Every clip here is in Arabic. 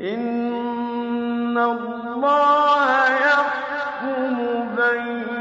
إِنَّ اللَّهَ يَحْكُمُ بَيْنَهُمْ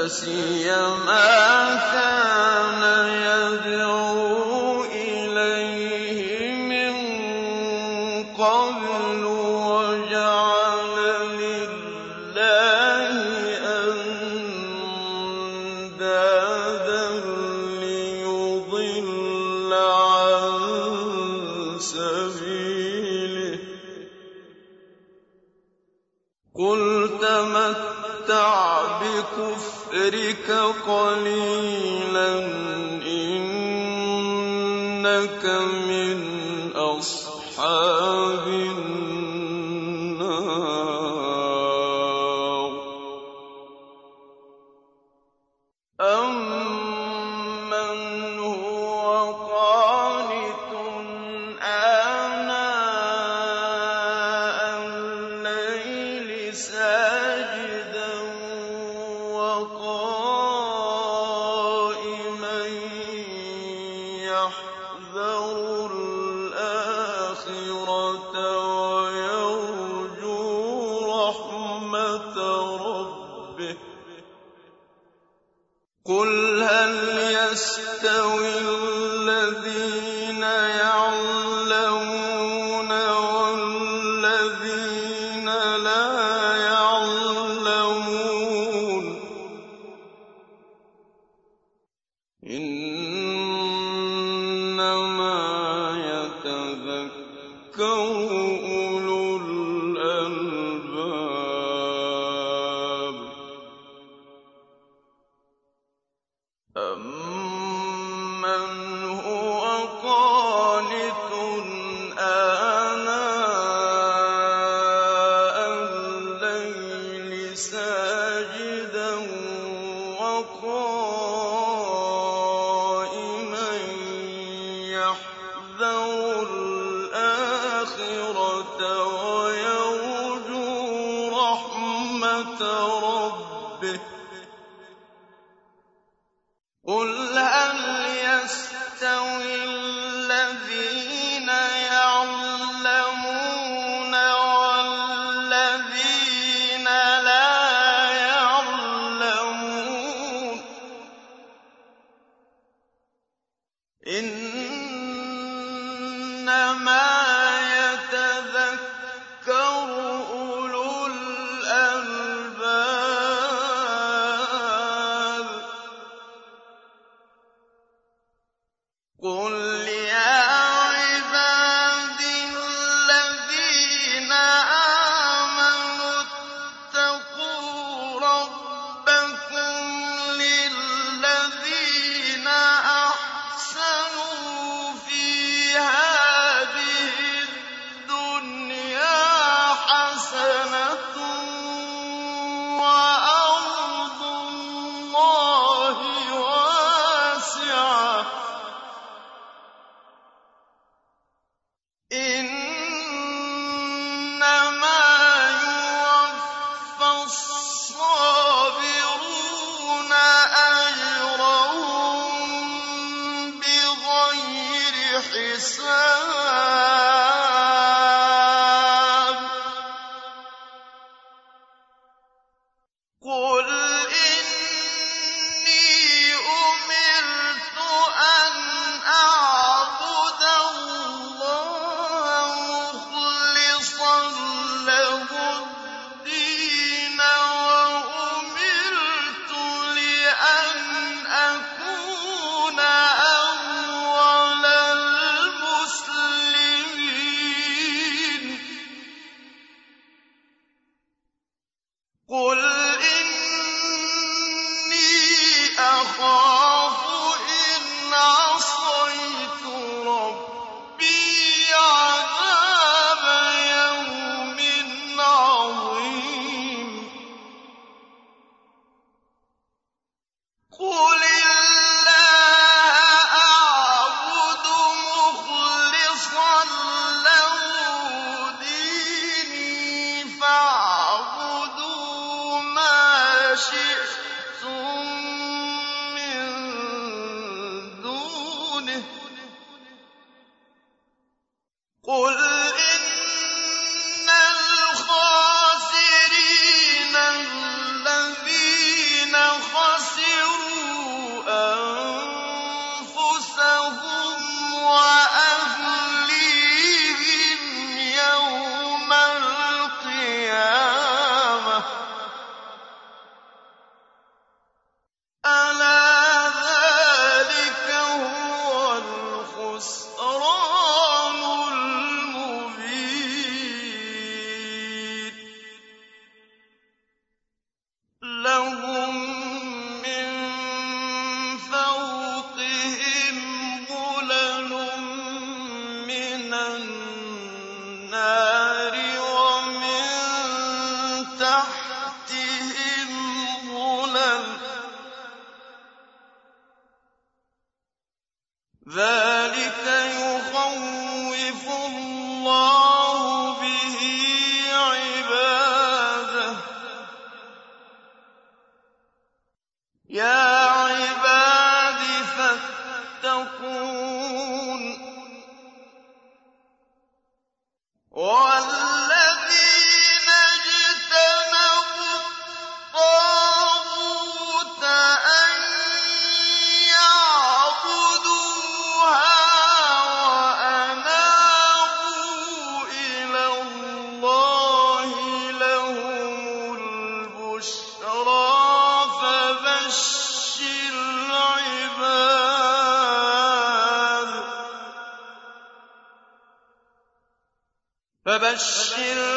وَجَعَلَ قَلِيلًا شئت فبشر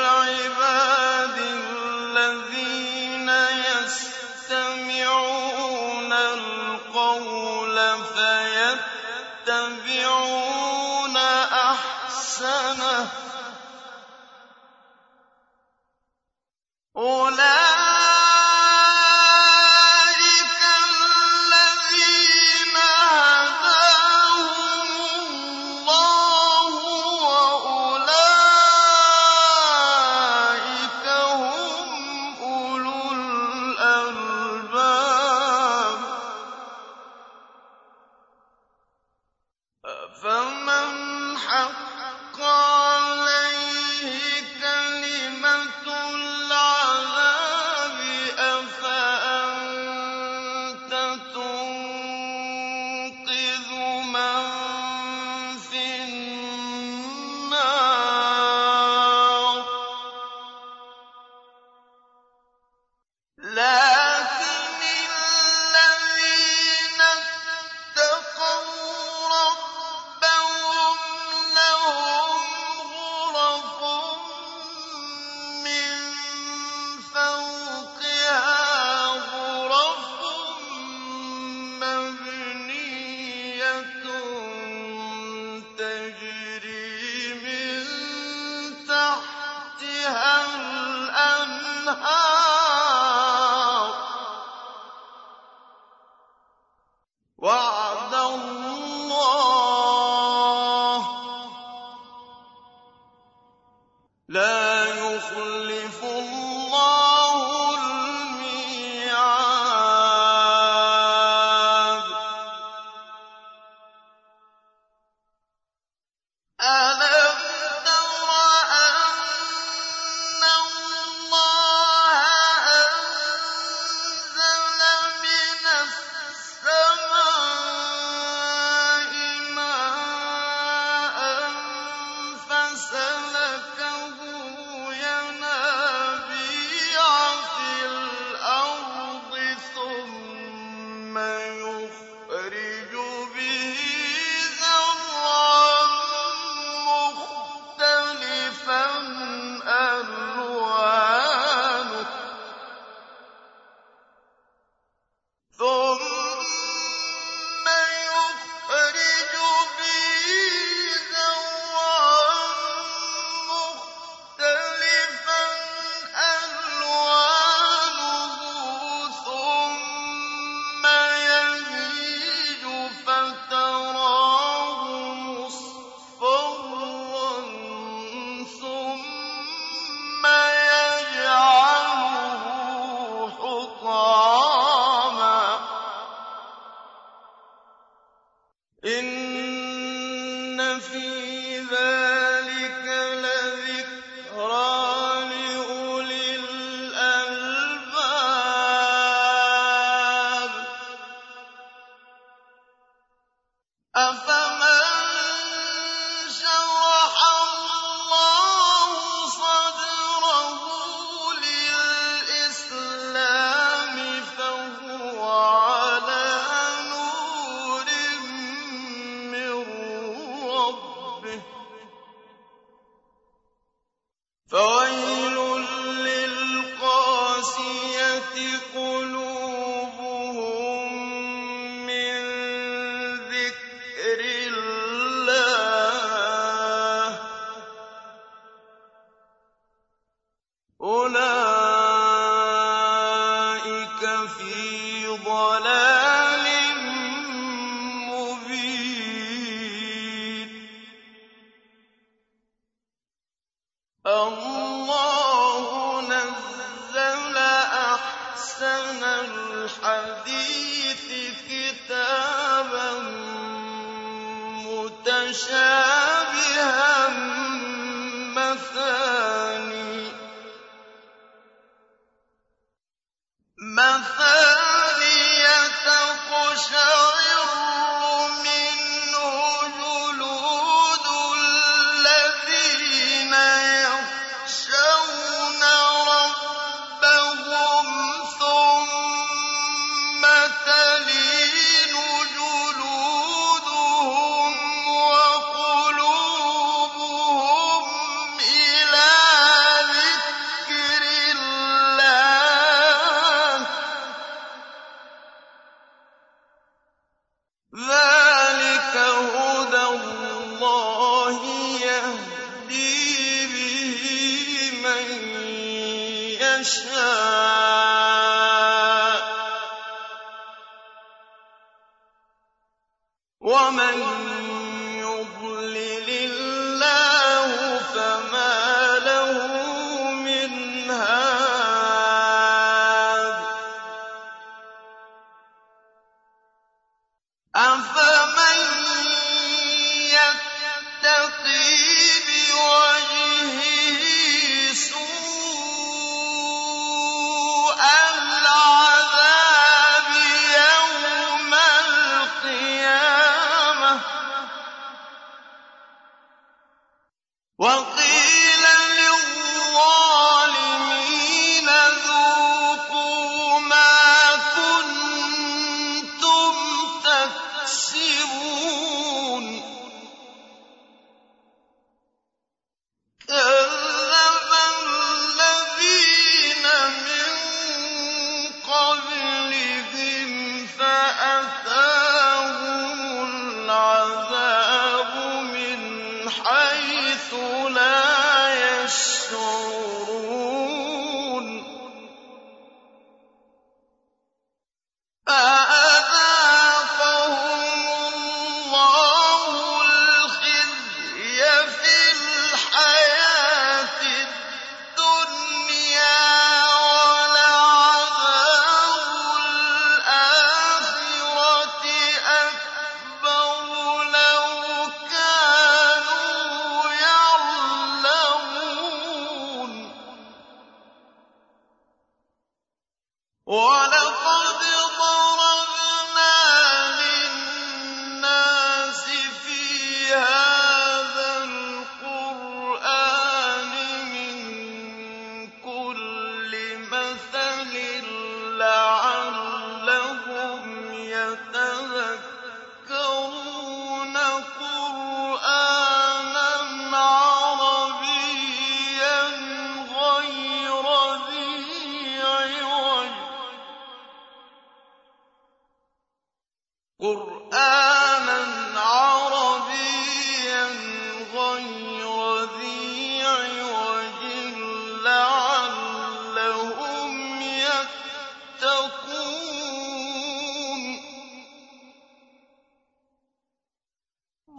تَقْشَعِرُّ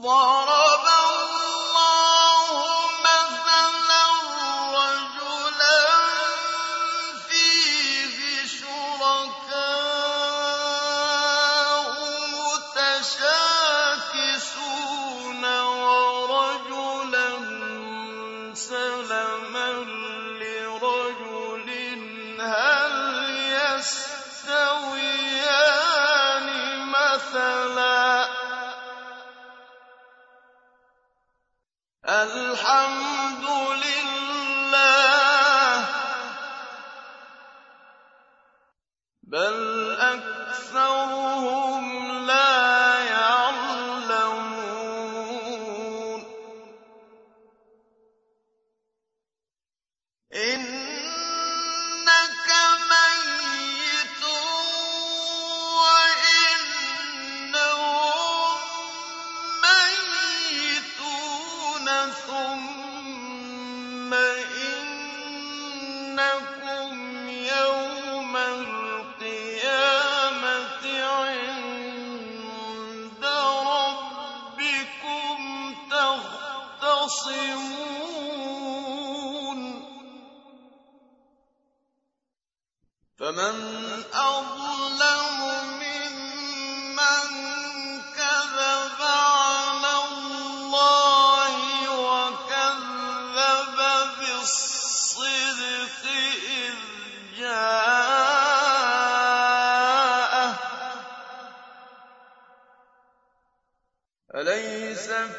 ضَرَبَ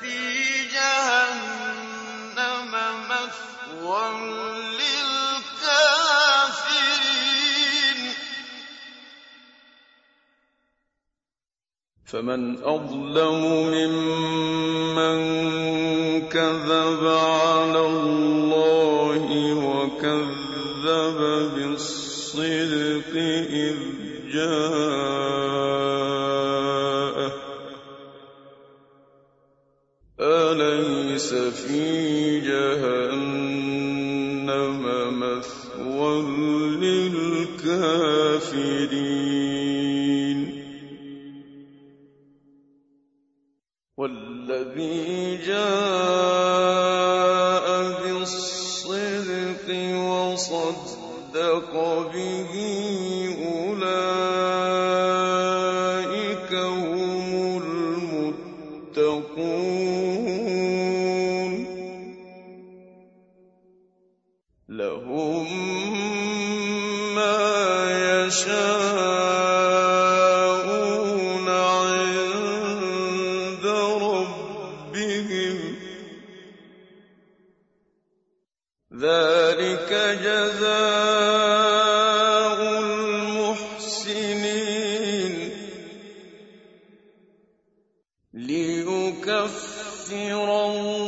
فِي جَهَنَّمَ مَثْوًى لِّلْكَافِرِينَ. فَمَنْ أَظْلَمُ مِمَّن كَذَبَ لِيُكَفِّرَ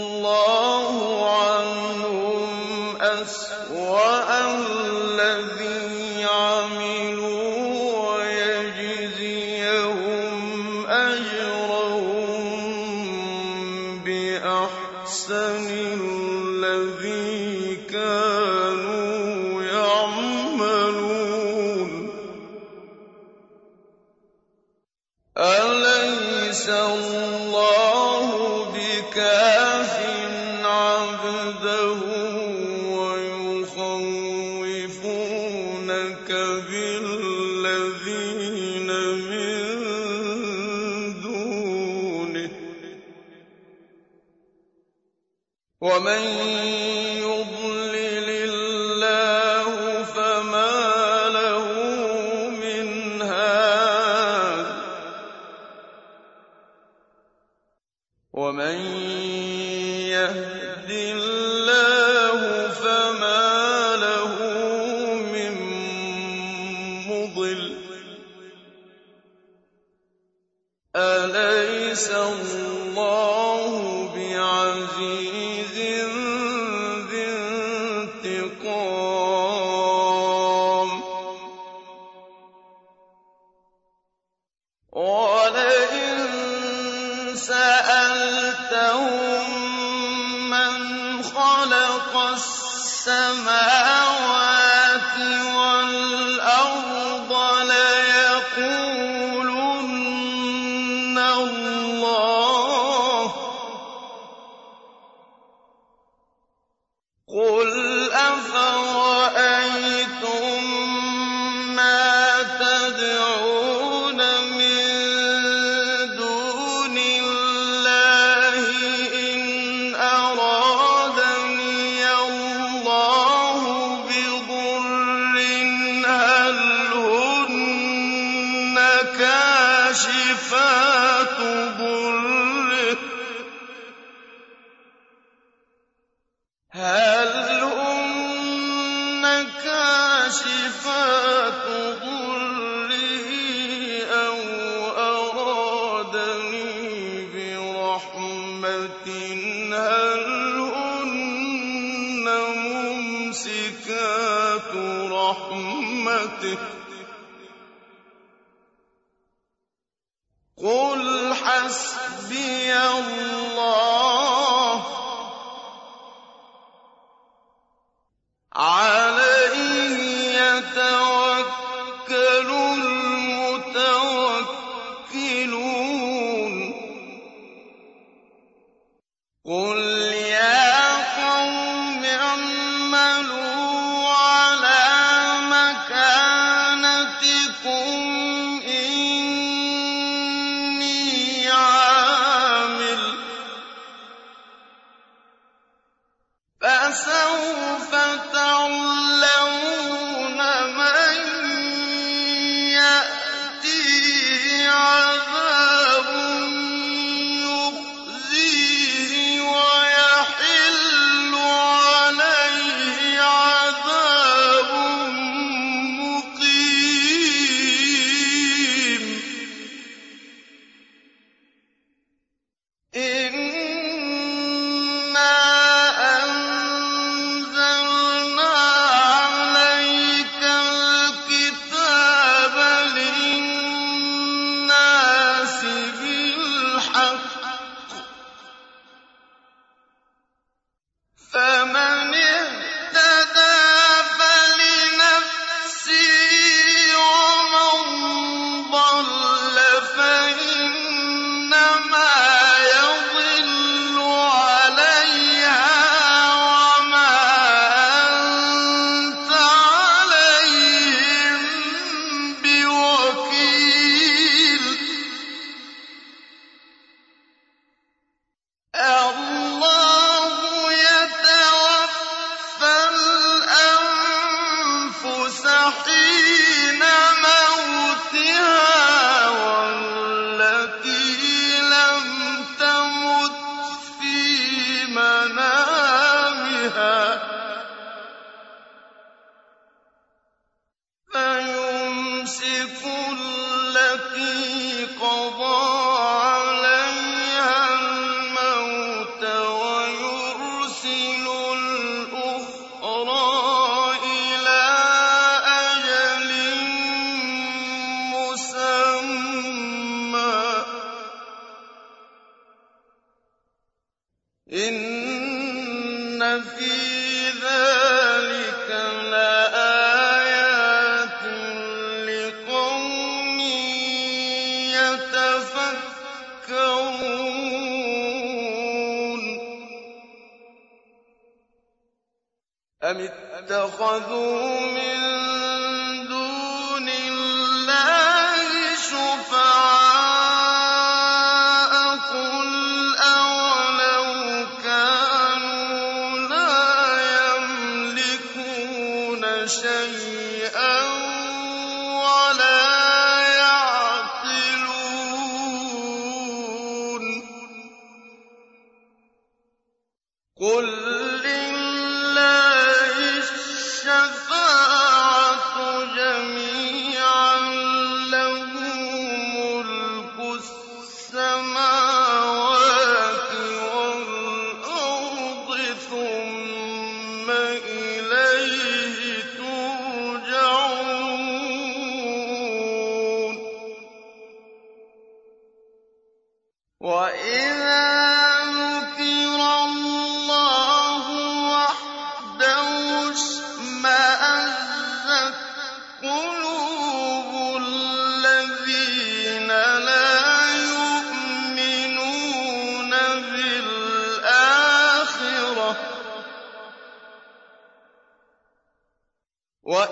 فَسَوْفَ تَعْلَمُونَ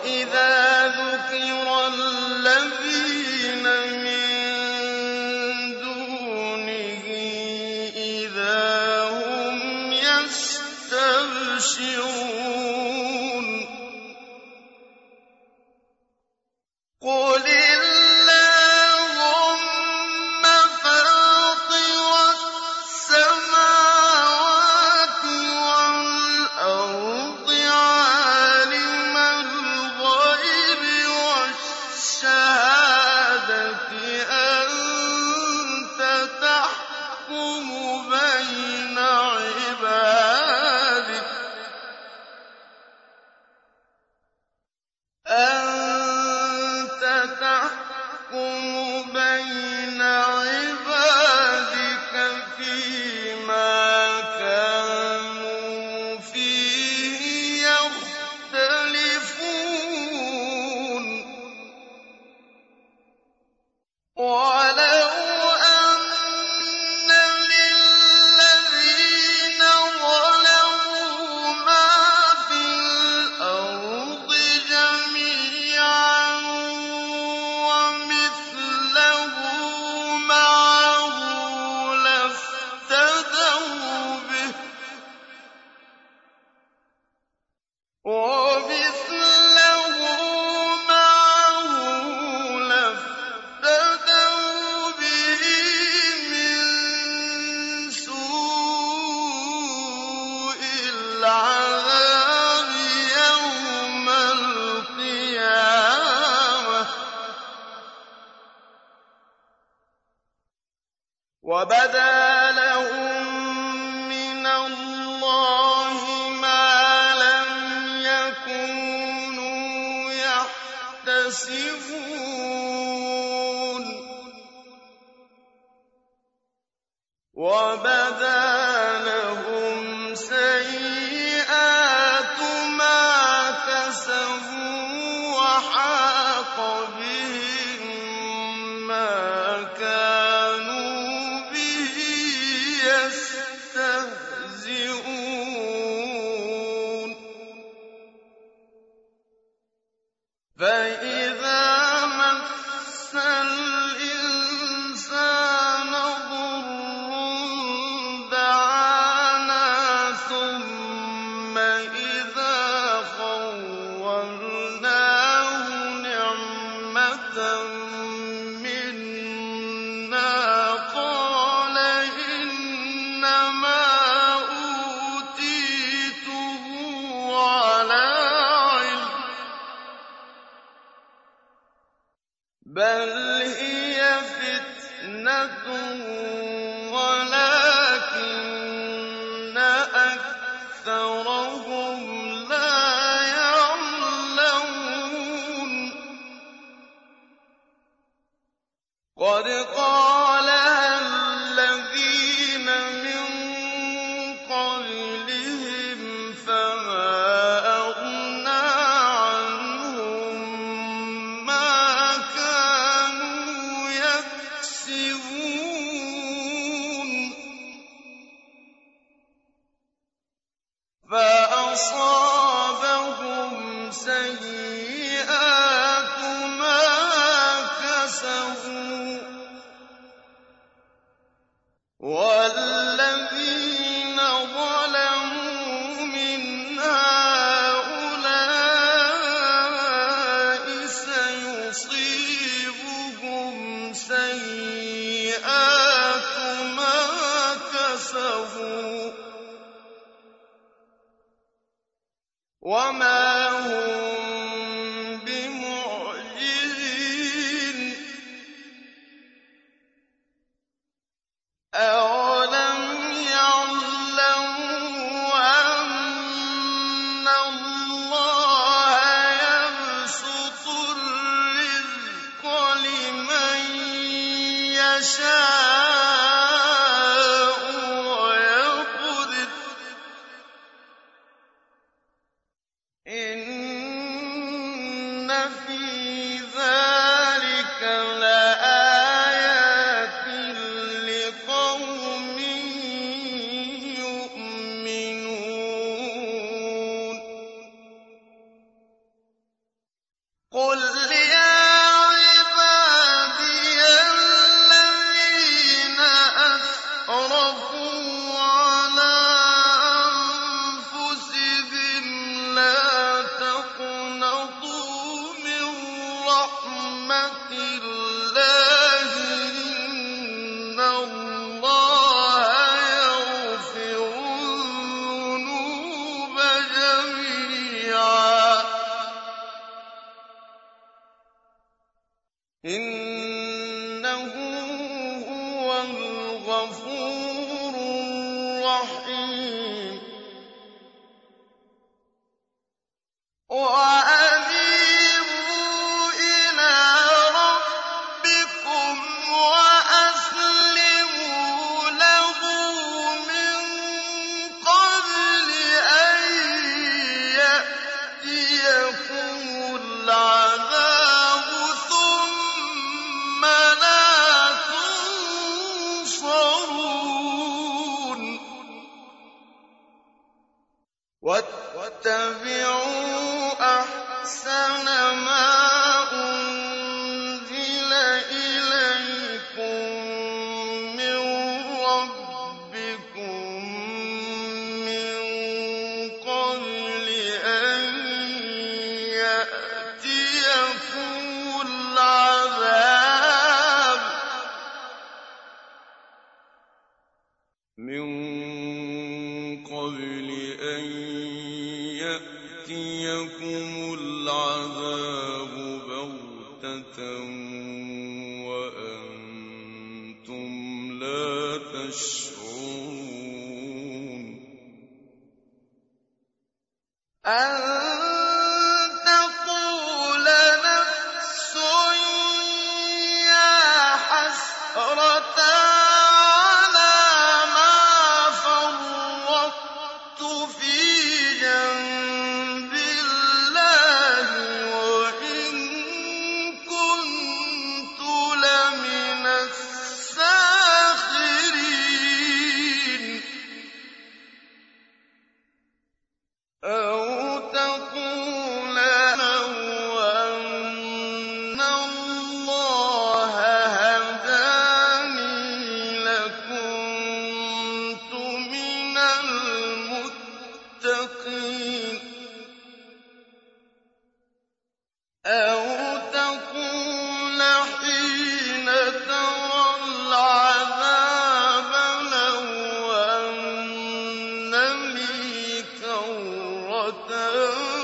وَإِذَا بَلْ هِيَ فِتْنَةٌ كرة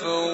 كفروا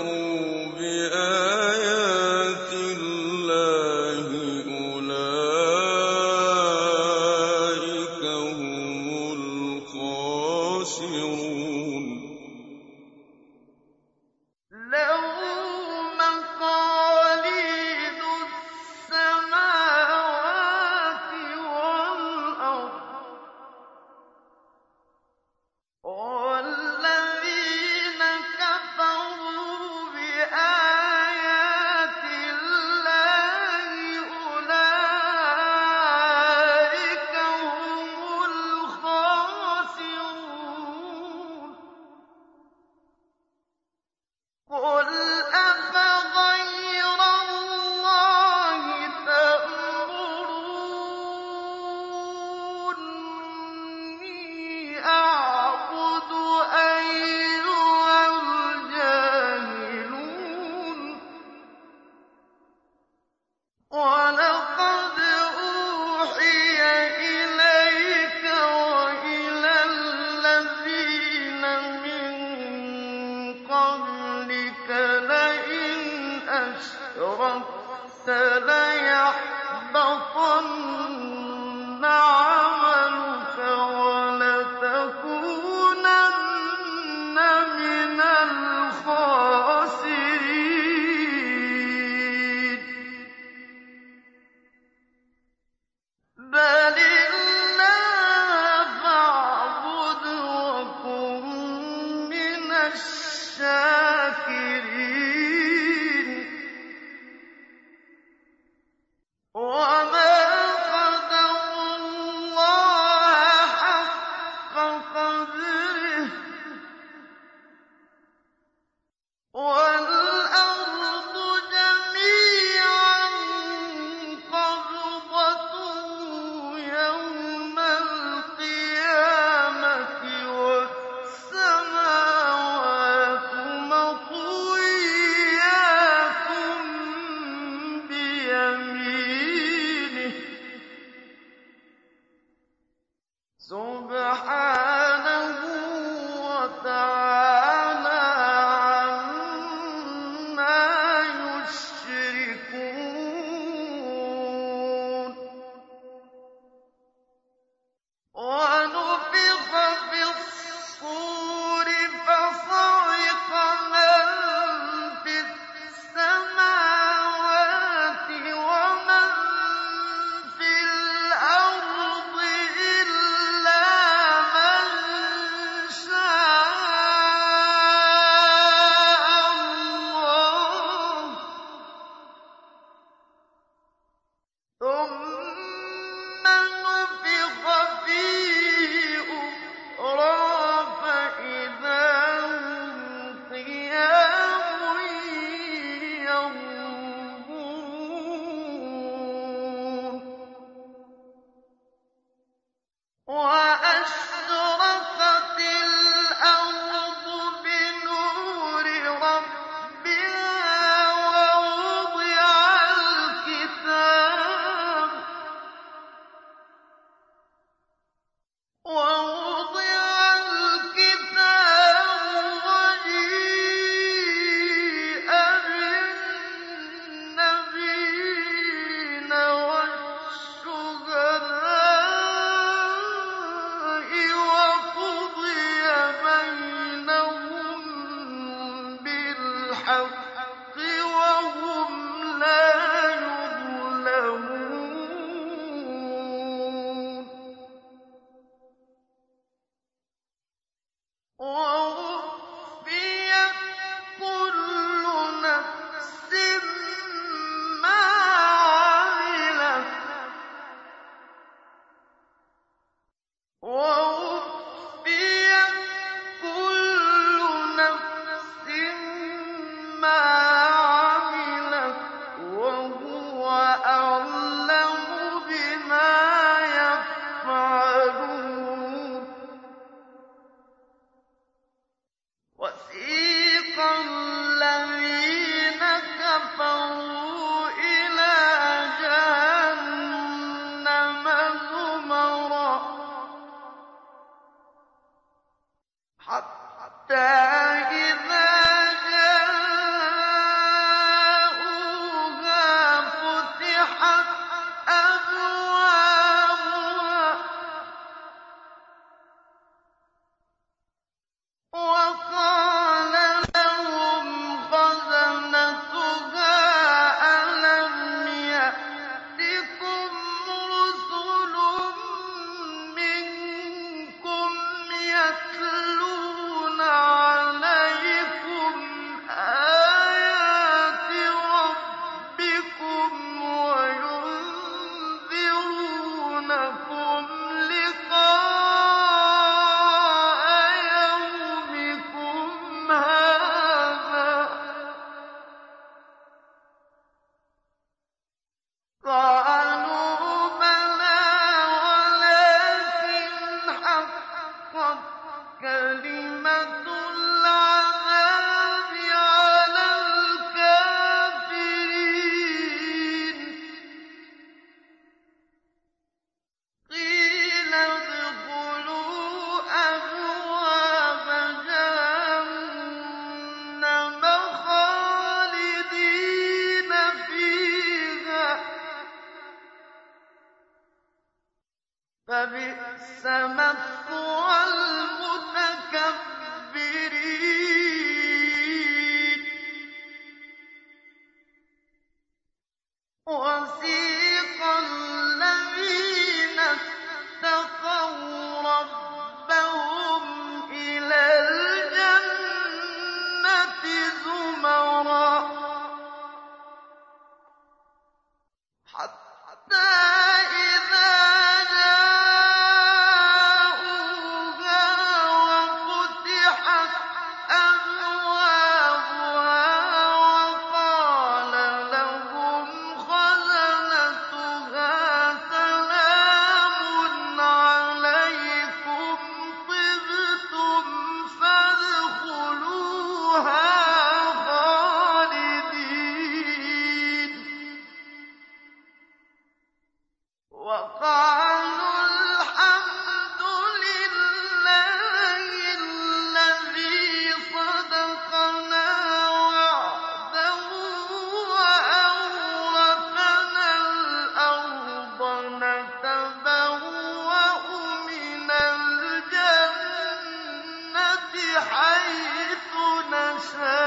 حَيْثُ نَشَاءُ ۖ.